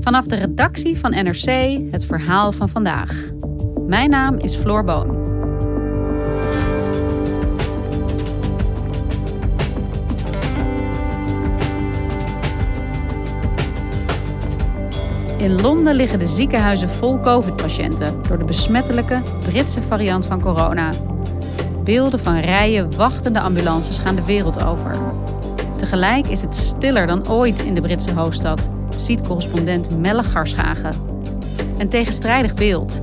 Vanaf de redactie van NRC het verhaal van vandaag. Mijn naam is Floor Boon. In Londen liggen de ziekenhuizen vol COVID-patiënten door de besmettelijke Britse variant van corona. Beelden van rijen wachtende ambulances gaan de wereld over. Tegelijk is het stiller dan ooit in de Britse hoofdstad, ziet correspondent Melle Garschagen. Een tegenstrijdig beeld.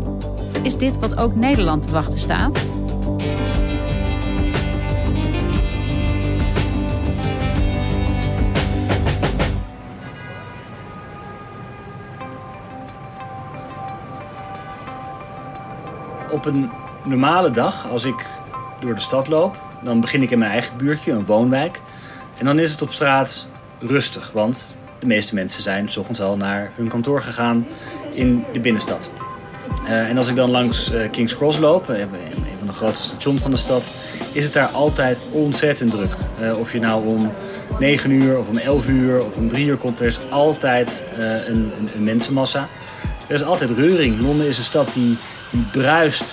Is dit wat ook Nederland te wachten staat? Op een normale dag, als ik door de stad loop, dan begin ik in mijn eigen buurtje, een woonwijk. En dan is het op straat rustig, want de meeste mensen zijn s ochtends al naar hun kantoor gegaan in de binnenstad. Uh, en als ik dan langs uh, King's Cross loop, een van de grootste stations van de stad, is het daar altijd ontzettend druk. Of je nou om 9 uur of om 11 uur of om 3 uur komt, er is altijd een, een, mensenmassa. Er is altijd reuring. Londen is een stad die, die bruist.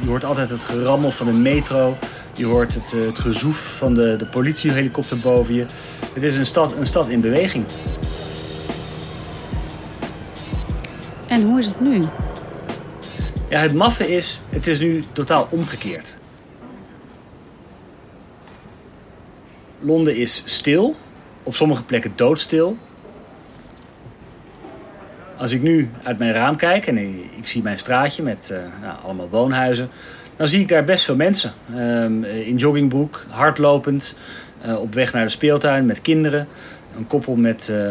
Je hoort altijd het gerammel van de metro. Je hoort het, het gezoef van de, de politiehelikopter boven je. Het is een stad, een stad in beweging. En hoe is het nu? Ja, het maffe is, het is nu totaal omgekeerd. Londen is stil, op sommige plekken doodstil. Als ik nu uit mijn raam kijk en ik zie mijn straatje met uh, nou, allemaal woonhuizen, dan zie ik daar best veel mensen. Um, in joggingbroek, hardlopend, uh, op weg naar de speeltuin met kinderen. Een koppel met uh,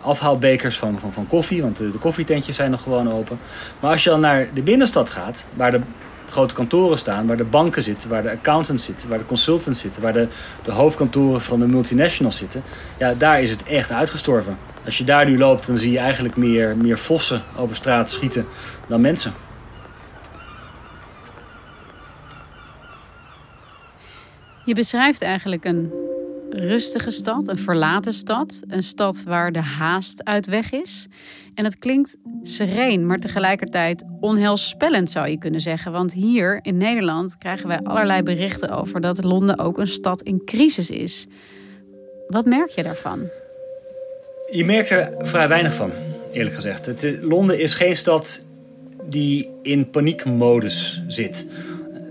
afhaalbekers van, van, van koffie, want de, de koffietentjes zijn nog gewoon open. Maar als je dan naar de binnenstad gaat, waar de grote kantoren staan, waar de banken zitten, waar de accountants zitten, waar de consultants zitten, waar de, de hoofdkantoren van de multinationals zitten, ja, daar is het echt uitgestorven. Als je daar nu loopt, dan zie je eigenlijk meer, meer vossen over straat schieten dan mensen. Je beschrijft eigenlijk een rustige stad, een verlaten stad. Een stad waar de haast uit weg is. En het klinkt sereen, maar tegelijkertijd onheilspellend zou je kunnen zeggen. Want hier in Nederland krijgen wij allerlei berichten over dat Londen ook een stad in crisis is. Wat merk je daarvan? Je merkt er vrij weinig van, eerlijk gezegd. Het, eh, Londen is geen stad die in paniekmodus zit.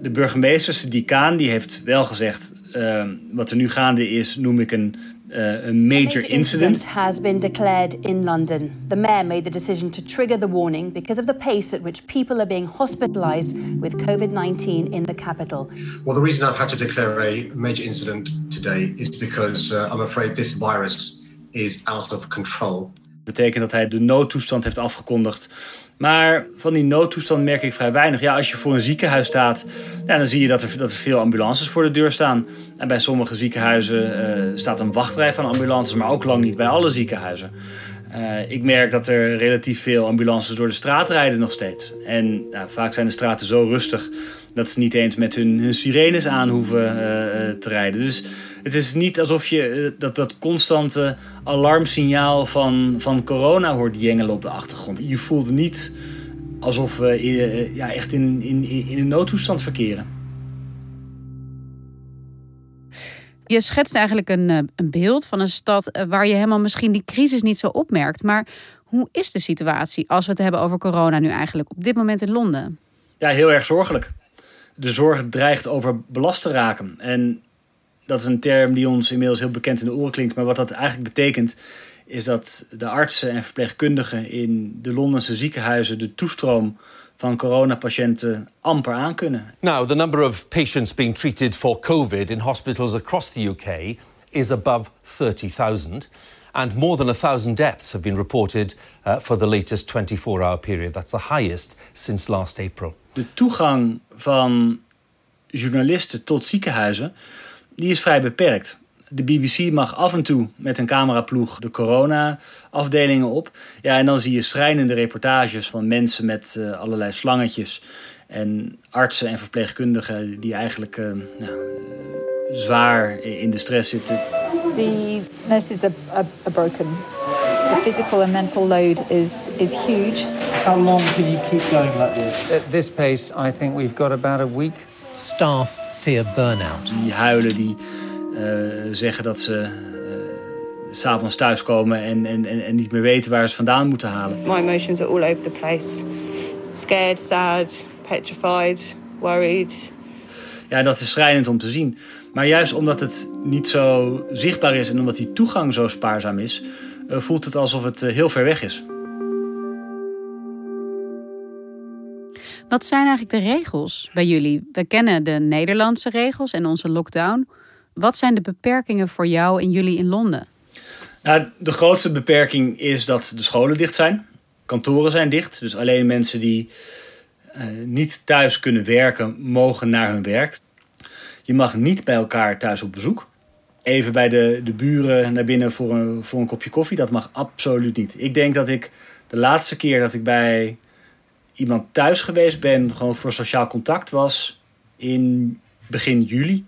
De burgemeester, die Kaan, die heeft wel gezegd uh, wat er nu gaande is, noem ik een, uh, een major incident. has been declared in London. The mayor made the decision to trigger the warning because of the pace at which people are being hospitalized with COVID-19 in the capital. Well, the reason I've had to declare a major incident today is because uh, I'm afraid this virus is out of control. Betekent dat hij de noodtoestand heeft afgekondigd. Maar van die noodtoestand merk ik vrij weinig. Ja, als je voor een ziekenhuis staat, dan zie je dat er, dat er veel ambulances voor de deur staan. En bij sommige ziekenhuizen uh, staat een wachtrij van ambulances, maar ook lang niet bij alle ziekenhuizen. Uh, ik merk dat er relatief veel ambulances door de straat rijden nog steeds. En vaak zijn de straten zo rustig dat ze niet eens met hun, hun sirenes aan hoeven uh, te rijden. Dus het is niet alsof je uh, dat, dat constante alarmsignaal van, van corona hoort jengelen op de achtergrond. Je voelt niet alsof we uh, ja, echt in, in, in een noodtoestand verkeren. Je schetst eigenlijk een, een beeld van een stad waar je helemaal misschien die crisis niet zo opmerkt. Maar hoe is de situatie als we het hebben over corona nu eigenlijk op dit moment in Londen? Ja, heel erg zorgelijk de zorg dreigt overbelast te raken. En dat is een term die ons inmiddels heel bekend in de oren klinkt. Maar wat dat eigenlijk betekent, is dat de artsen en verpleegkundigen in de Londense ziekenhuizen de toestroom van coronapatiënten amper aankunnen. Now, the number of patients being treated for COVID in hospitals across the UK is above 30,000. And more than 1,000 deaths have been reported uh, for the latest 24 hour period. That's the highest since last April. De toegang van journalisten tot ziekenhuizen die is vrij beperkt. De BBC mag af en toe met een cameraploeg de corona-afdelingen op. Ja, en dan zie je schrijnende reportages van mensen met uh, allerlei slangetjes. En artsen en verpleegkundigen die eigenlijk uh, nou, zwaar in de stress zitten. The nurses are, are, are broken. The physical and mental load is, is huge. How long can you keep going like this? At this pace, I think we've got about a week. Staff fear burnout. Die huilen, die uh, zeggen dat ze uh, s'avonds thuiskomen en, en, en niet meer weten waar ze vandaan moeten halen. My emotions are all over the place. Scared, sad, petrified, worried. Ja, dat is schrijnend om te zien. Maar juist omdat het niet zo zichtbaar is en omdat die toegang zo spaarzaam is, uh, voelt het alsof het heel ver weg is. Wat zijn eigenlijk de regels bij jullie? We kennen de Nederlandse regels en onze lockdown. Wat zijn de beperkingen voor jou en jullie in Londen? Nou, de grootste beperking is dat de scholen dicht zijn. Kantoren zijn dicht. Dus alleen mensen die uh, niet thuis kunnen werken, mogen naar hun werk. Je mag niet bij elkaar thuis op bezoek. Even bij de, de buren naar binnen voor een, voor een kopje koffie. Dat mag absoluut niet. Ik denk dat ik de laatste keer dat ik bij iemand thuis geweest ben, gewoon voor sociaal contact was in begin juli.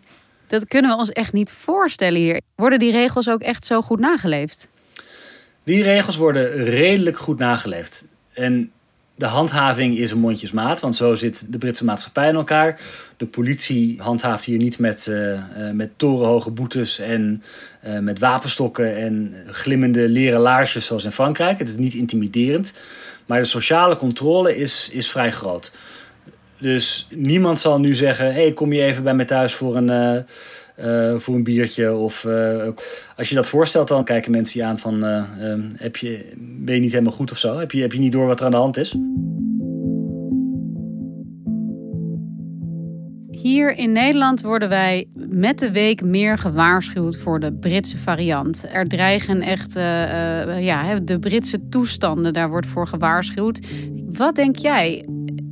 Dat kunnen we ons echt niet voorstellen hier. Worden die regels ook echt zo goed nageleefd? Die regels worden redelijk goed nageleefd. En de handhaving is een mondjesmaat, want zo zit de Britse maatschappij in elkaar. De politie handhaaft hier niet met, uh, uh, met torenhoge boetes en uh, met wapenstokken en glimmende leren laarsjes zoals in Frankrijk. Het is niet intimiderend. Maar de sociale controle is, is vrij groot. Dus niemand zal nu zeggen: hey, kom je even bij mij thuis voor een, uh, voor een biertje? Of uh, als je dat voorstelt, dan kijken mensen je aan van: heb je, ben je niet helemaal goed of zo? Heb je, heb je niet door wat er aan de hand is? Hier in Nederland worden wij met de week meer gewaarschuwd voor de Britse variant. Er dreigen echt ja, de Britse toestanden, daar wordt voor gewaarschuwd. Wat denk jij?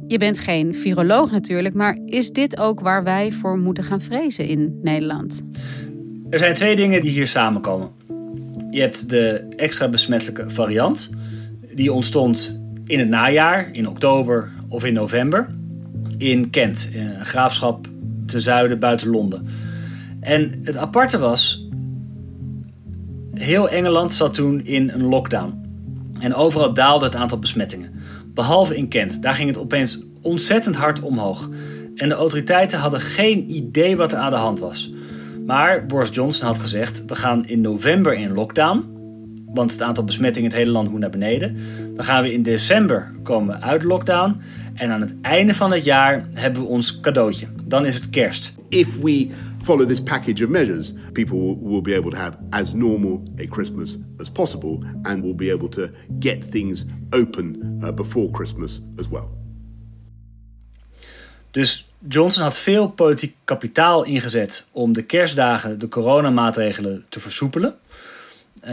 Je bent geen viroloog natuurlijk, maar is dit ook waar wij voor moeten gaan vrezen in Nederland? Er zijn twee dingen die hier samenkomen. Je hebt de extra besmettelijke variant. Die ontstond in het najaar, in oktober of in november in Kent, een graafschap ten zuiden buiten Londen. En het aparte was, heel Engeland zat toen in een lockdown. En overal daalde het aantal besmettingen. Behalve in Kent, daar ging het opeens ontzettend hard omhoog. En de autoriteiten hadden geen idee wat er aan de hand was. Maar Boris Johnson had gezegd: we gaan in november in lockdown. Want het aantal besmettingen in het hele land moet naar beneden. Dan gaan we in december komen uit lockdown. En aan het einde van het jaar hebben we ons cadeautje. Dan is het kerst. If we follow this package of measures, people will be able to have as normal a Christmas as possible and will be able to get things open uh, before Christmas as well. Dus Johnson had veel politiek kapitaal ingezet om de kerstdagen de coronamaatregelen te versoepelen. Uh,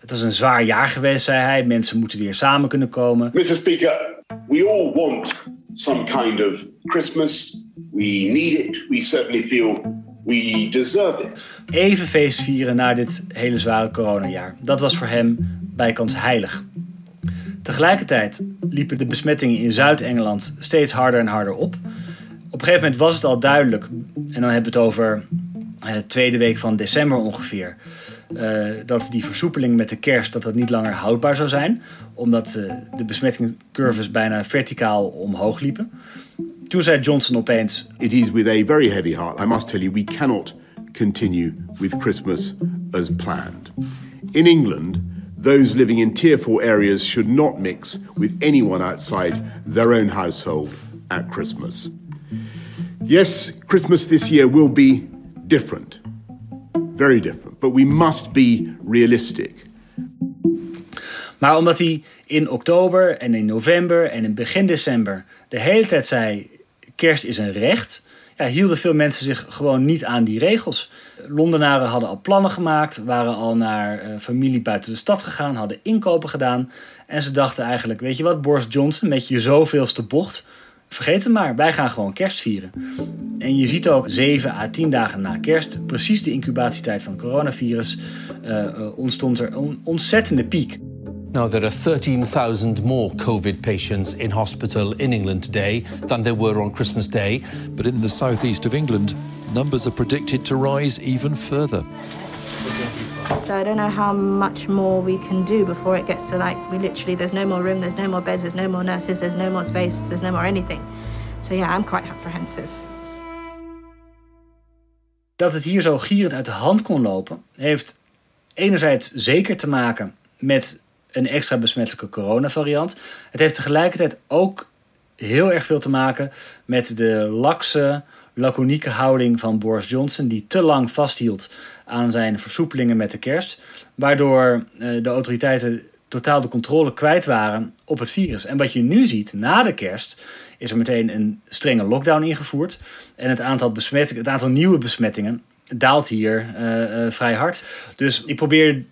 het was een zwaar jaar geweest, zei hij. Mensen moeten weer samen kunnen komen. Mr. Speaker, we all want some kind of Christmas. We need it. We certainly feel we deserve it. Even feest vieren na dit hele zware coronajaar. Dat was voor hem bijkans heilig. Tegelijkertijd liepen de besmettingen in Zuid-Engeland steeds harder en harder op. Op een gegeven moment was het al duidelijk, en dan hebben we het over de eh, tweede week van december ongeveer, uh, dat die versoepeling met de kerst dat dat niet langer houdbaar zou zijn, omdat uh, de besmettingscurves bijna verticaal omhoog liepen. Toen zei Johnson opeens: It is with a very heavy heart, I must tell you, we cannot continue with Christmas as planned. In England, those living in tier 4 areas should not mix with anyone outside their own household at Christmas. Yes, Christmas this year will be different. Very different. But we must be realistic. Maar omdat hij in oktober en in november en in begin december de hele tijd zei: kerst is een recht. ja, hielden veel mensen zich gewoon niet aan die regels. Londenaren hadden al plannen gemaakt, waren al naar uh, familie buiten de stad gegaan, hadden inkopen gedaan. En ze dachten eigenlijk, weet je wat, Boris Johnson met je zoveelste bocht, vergeet het maar, wij gaan gewoon kerst vieren. En je ziet ook 7 à 10 dagen na kerst, precies de incubatietijd van het coronavirus, uh, ontstond er een ontzettende piek. Now, there are 13,000 more COVID patients in hospital in England today than there were on Christmas Day. But in the southeast of England, numbers are predicted to rise even further. So I don't know how much more we can do before it gets to like we literally there's no more room, there's no more beds, there's no more nurses, there's no more space, there's no more anything. So yeah, I'm quite apprehensive. Dat het hier zo gierend uit de hand kon lopen, heeft enerzijds zeker te maken met een extra besmettelijke coronavariant. Het heeft tegelijkertijd ook heel erg veel te maken met de lakse, laconieke houding van Boris Johnson, die te lang vasthield aan zijn versoepelingen met de kerst, waardoor eh, de autoriteiten totaal de controle kwijt waren op het virus. En wat je nu ziet na de kerst, is er meteen een strenge lockdown ingevoerd. En het aantal, besmettingen, het aantal nieuwe besmettingen daalt hier uh, uh, vrij hard. Dus ik probeer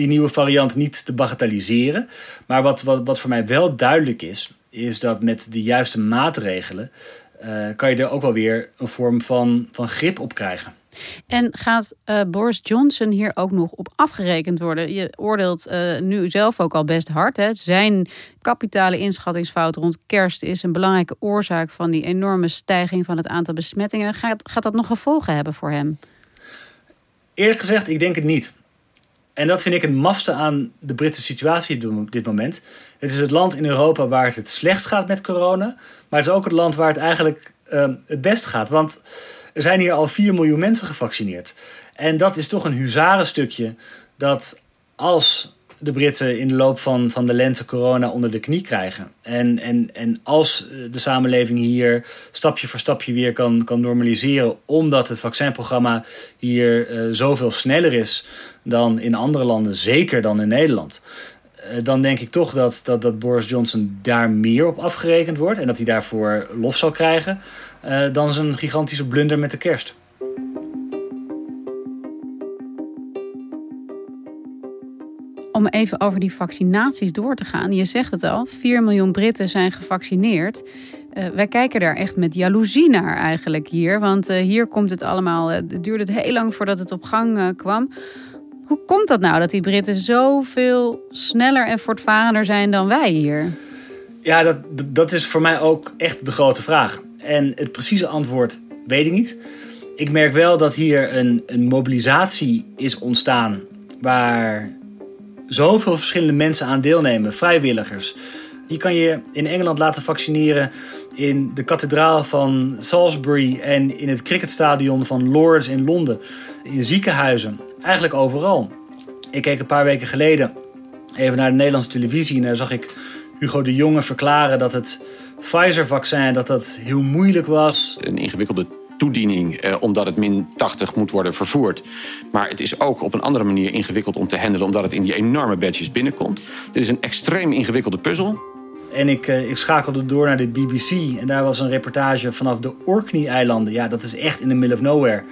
die nieuwe variant niet te bagatelliseren. Maar wat, wat, wat voor mij wel duidelijk is, is dat met de juiste maatregelen uh, kan je er ook wel weer een vorm van, van grip op krijgen. En gaat uh, Boris Johnson hier ook nog op afgerekend worden? Je oordeelt uh, nu zelf ook al best hard. Hè? Zijn kapitale inschattingsfout rond kerst is een belangrijke oorzaak van die enorme stijging van het aantal besmettingen. Gaat, gaat dat nog gevolgen hebben voor hem? Eerlijk gezegd, ik denk het niet. En dat vind ik het mafste aan de Britse situatie op dit moment. Het is het land in Europa waar het het slechtst gaat met corona. Maar het is ook het land waar het eigenlijk uh, het best gaat. Want er zijn hier al 4 miljoen mensen gevaccineerd. En dat is toch een huzarenstukje dat als de Britten in de loop van, van de lente corona onder de knie krijgen. En, en, en als de samenleving hier stapje voor stapje weer kan, kan normaliseren, omdat het vaccinprogramma hier uh, zoveel sneller is dan in andere landen, zeker dan in Nederland. Uh, dan denk ik toch dat, dat, dat Boris Johnson daar meer op afgerekend wordt en dat hij daarvoor lof zal krijgen dan zijn gigantische blunder met de kerst. Om even over die vaccinaties door te gaan. Je zegt het al, 4 miljoen Britten zijn gevaccineerd. Uh, wij kijken daar echt met jaloezie naar eigenlijk hier. Want uh, hier komt het allemaal. Uh, het duurde het heel lang voordat het op gang kwam. Hoe komt dat nou dat die Britten zoveel sneller en voortvarender zijn dan wij hier? Ja, dat, dat is voor mij ook echt de grote vraag. En het precieze antwoord weet ik niet. Ik merk wel dat hier een, een mobilisatie is ontstaan waar zoveel verschillende mensen aan deelnemen, vrijwilligers. Die kan je in Engeland laten vaccineren in de kathedraal van Salisbury en in het cricketstadion van Lords in Londen. In ziekenhuizen, eigenlijk overal. Ik keek een paar weken geleden even naar de Nederlandse televisie en daar zag ik Hugo de Jonge verklaren dat het Pfizer-vaccin dat dat heel moeilijk was. Een ingewikkelde toediening eh, omdat het min 80 moet worden vervoerd. Maar het is ook op een andere manier ingewikkeld om te handelen omdat het in die enorme badges binnenkomt. Dit is een extreem ingewikkelde puzzel. En ik, uh, ik schakelde door naar de BBC en daar was een reportage vanaf de Orkney-eilanden. Ja, dat is echt in the middle of nowhere.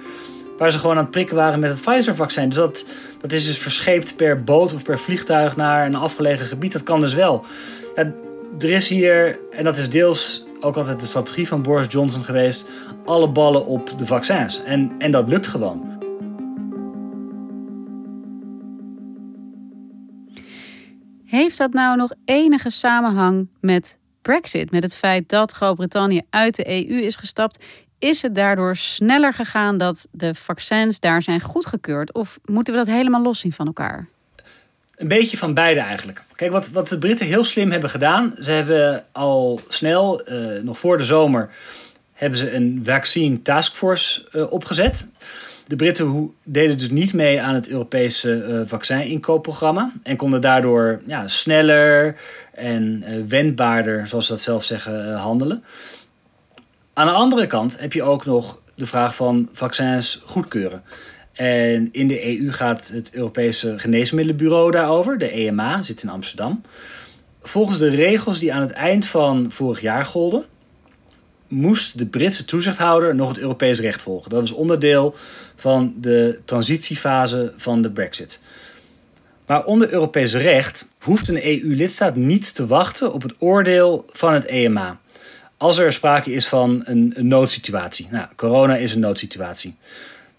Waar ze gewoon aan het prikken waren met het Pfizer-vaccin. Dus dat, dat is dus verscheept per boot of per vliegtuig naar een afgelegen gebied. Dat kan dus wel. Er is hier, en dat is deels ook altijd de strategie van Boris Johnson geweest, alle ballen op de vaccins. En, en dat lukt gewoon. Heeft dat nou nog enige samenhang met Brexit? Met het feit dat Groot-Brittannië uit de EU is gestapt? Is het daardoor sneller gegaan dat de vaccins daar zijn goedgekeurd? Of moeten we dat helemaal los zien van elkaar? Een beetje van beide eigenlijk. Kijk, wat, wat de Britten heel slim hebben gedaan. Ze hebben al snel, uh, nog voor de zomer, hebben ze een vaccine taskforce uh, opgezet. De Britten deden dus niet mee aan het Europese uh, vaccininkoopprogramma. En konden daardoor ja, sneller en wendbaarder, zoals ze dat zelf zeggen, handelen. Aan de andere kant heb je ook nog de vraag van vaccins goedkeuren. En in de EU gaat het Europese Geneesmiddelenbureau daarover, de EMA, zit in Amsterdam. Volgens de regels die aan het eind van vorig jaar golden, moest de Britse toezichthouder nog het Europees recht volgen. Dat was onderdeel van de transitiefase van de Brexit. Maar onder Europees recht hoeft een EU-lidstaat niet te wachten op het oordeel van het EMA. Als er sprake is van een, een noodsituatie. Nou, corona is een noodsituatie.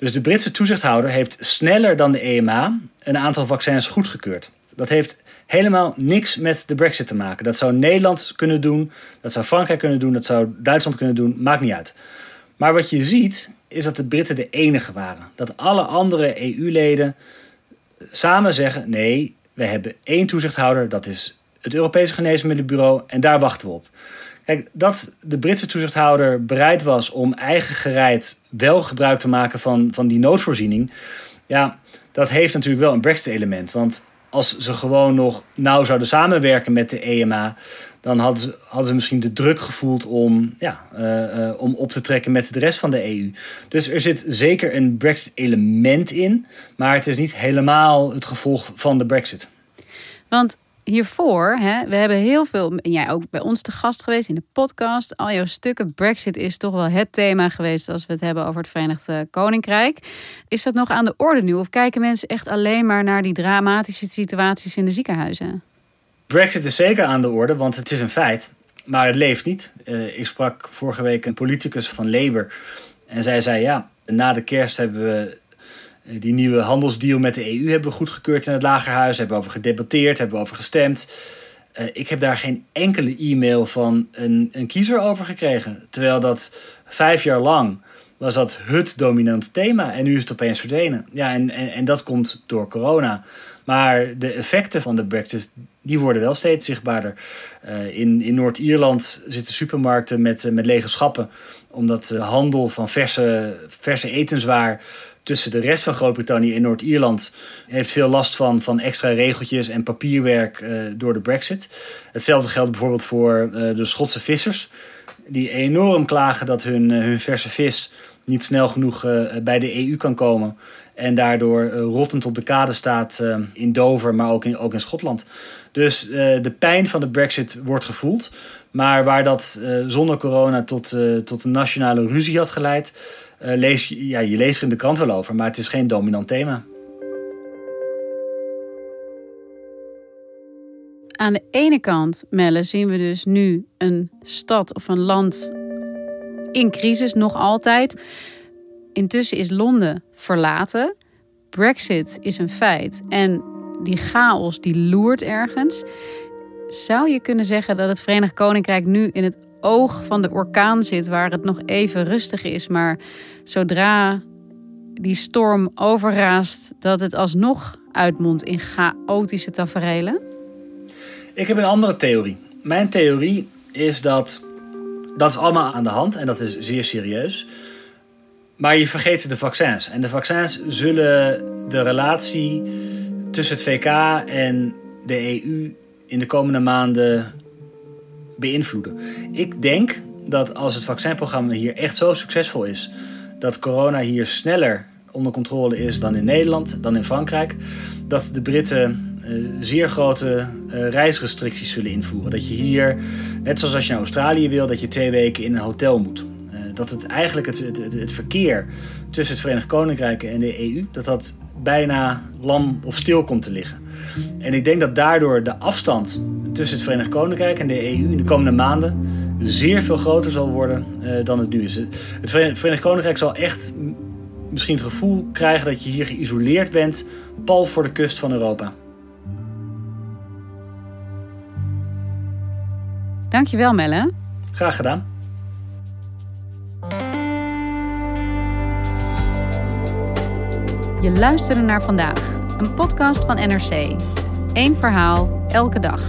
Dus de Britse toezichthouder heeft sneller dan de EMA een aantal vaccins goedgekeurd. Dat heeft helemaal niks met de Brexit te maken. Dat zou Nederland kunnen doen, dat zou Frankrijk kunnen doen, dat zou Duitsland kunnen doen, maakt niet uit. Maar wat je ziet is dat de Britten de enige waren. Dat alle andere EU-leden samen zeggen: nee, we hebben één toezichthouder, dat is het Europese Geneesmiddelenbureau, en daar wachten we op. Dat de Britse toezichthouder bereid was om eigen gereid wel gebruik te maken van, van die noodvoorziening, ja, dat heeft natuurlijk wel een Brexit-element. Want als ze gewoon nog nauw zouden samenwerken met de EMA, dan hadden ze, hadden ze misschien de druk gevoeld om, ja, uh, uh, om op te trekken met de rest van de EU. Dus er zit zeker een Brexit-element in, maar het is niet helemaal het gevolg van de Brexit. Want hiervoor, hè, we hebben heel veel, jij ook bij ons te gast geweest in de podcast. Al jouw stukken, Brexit is toch wel het thema geweest als we het hebben over het Verenigd Koninkrijk. Is dat nog aan de orde nu? Of kijken mensen echt alleen maar naar die dramatische situaties in de ziekenhuizen? Brexit is zeker aan de orde, want het is een feit. Maar het leeft niet. Uh, ik sprak vorige week een politicus van Labour. En zij zei: Ja, na de kerst hebben we die nieuwe handelsdeal met de EU hebben we goedgekeurd in het Lagerhuis. Hebben we over gedebatteerd, hebben we over gestemd. Uh, ik heb daar geen enkele e-mail van een, een kiezer over gekregen. Terwijl dat vijf jaar lang was dat het dominante thema. En nu is het opeens verdwenen. Ja, en, en, en dat komt door corona. Maar de effecten van de Brexit die worden wel steeds zichtbaarder. Uh, in in Noord-Ierland zitten supermarkten met, met lege schappen. Omdat de handel van verse, verse etenswaar tussen de rest van Groot-Brittannië en Noord-Ierland heeft veel last van, van extra regeltjes en papierwerk uh, door de Brexit. Hetzelfde geldt bijvoorbeeld voor de Schotse vissers. Die enorm klagen dat hun, hun verse vis niet snel genoeg bij de EU kan komen. En daardoor rottend op de kade staat in Dover, maar ook in, ook in Schotland. Dus de pijn van de Brexit wordt gevoeld. Maar waar dat zonder corona tot, tot een nationale ruzie had geleid, lees, ja, je leest er in de krant wel over, maar het is geen dominant thema. Aan de ene kant, Melle, zien we dus nu een stad of een land in crisis nog altijd. Intussen is Londen verlaten. Brexit is een feit. En die chaos die loert ergens. Zou je kunnen zeggen dat het Verenigd Koninkrijk nu in het oog van de orkaan zit, waar het nog even rustig is, maar zodra die storm overraast, dat het alsnog uitmondt in chaotische taferelen? Ik heb een andere theorie. Mijn theorie is dat dat is allemaal aan de hand en dat is zeer serieus. Maar je vergeet de vaccins. En de vaccins zullen de relatie tussen het VK en de EU in de komende maanden beïnvloeden. Ik denk dat als het vaccinprogramma hier echt zo succesvol is, dat corona hier sneller onder controle is dan in Nederland, dan in Frankrijk, dat de Britten zeer grote uh, reisrestricties zullen invoeren. Dat je hier, net zoals als je naar Australië wil, dat je twee weken in een hotel moet. Uh, dat het eigenlijk het, het, het, verkeer tussen het Verenigd Koninkrijk en de EU, dat dat bijna lam of stil komt te liggen. En ik denk dat daardoor de afstand tussen het Verenigd Koninkrijk en de EU in de komende maanden zeer veel groter zal worden dan het nu is. Het Verenigd Koninkrijk zal echt misschien het gevoel krijgen dat je hier geïsoleerd bent, pal voor de kust van Europa. Dankjewel Melle. Graag gedaan. Je luisterde naar vandaag, een podcast van NRC. Eén verhaal, elke dag.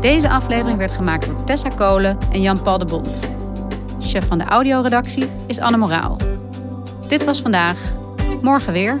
Deze aflevering werd gemaakt door Tessa Kolen en Jan-Paul de Bond. Chef van de audioredactie is Anne Moraal. Dit was vandaag. Morgen weer.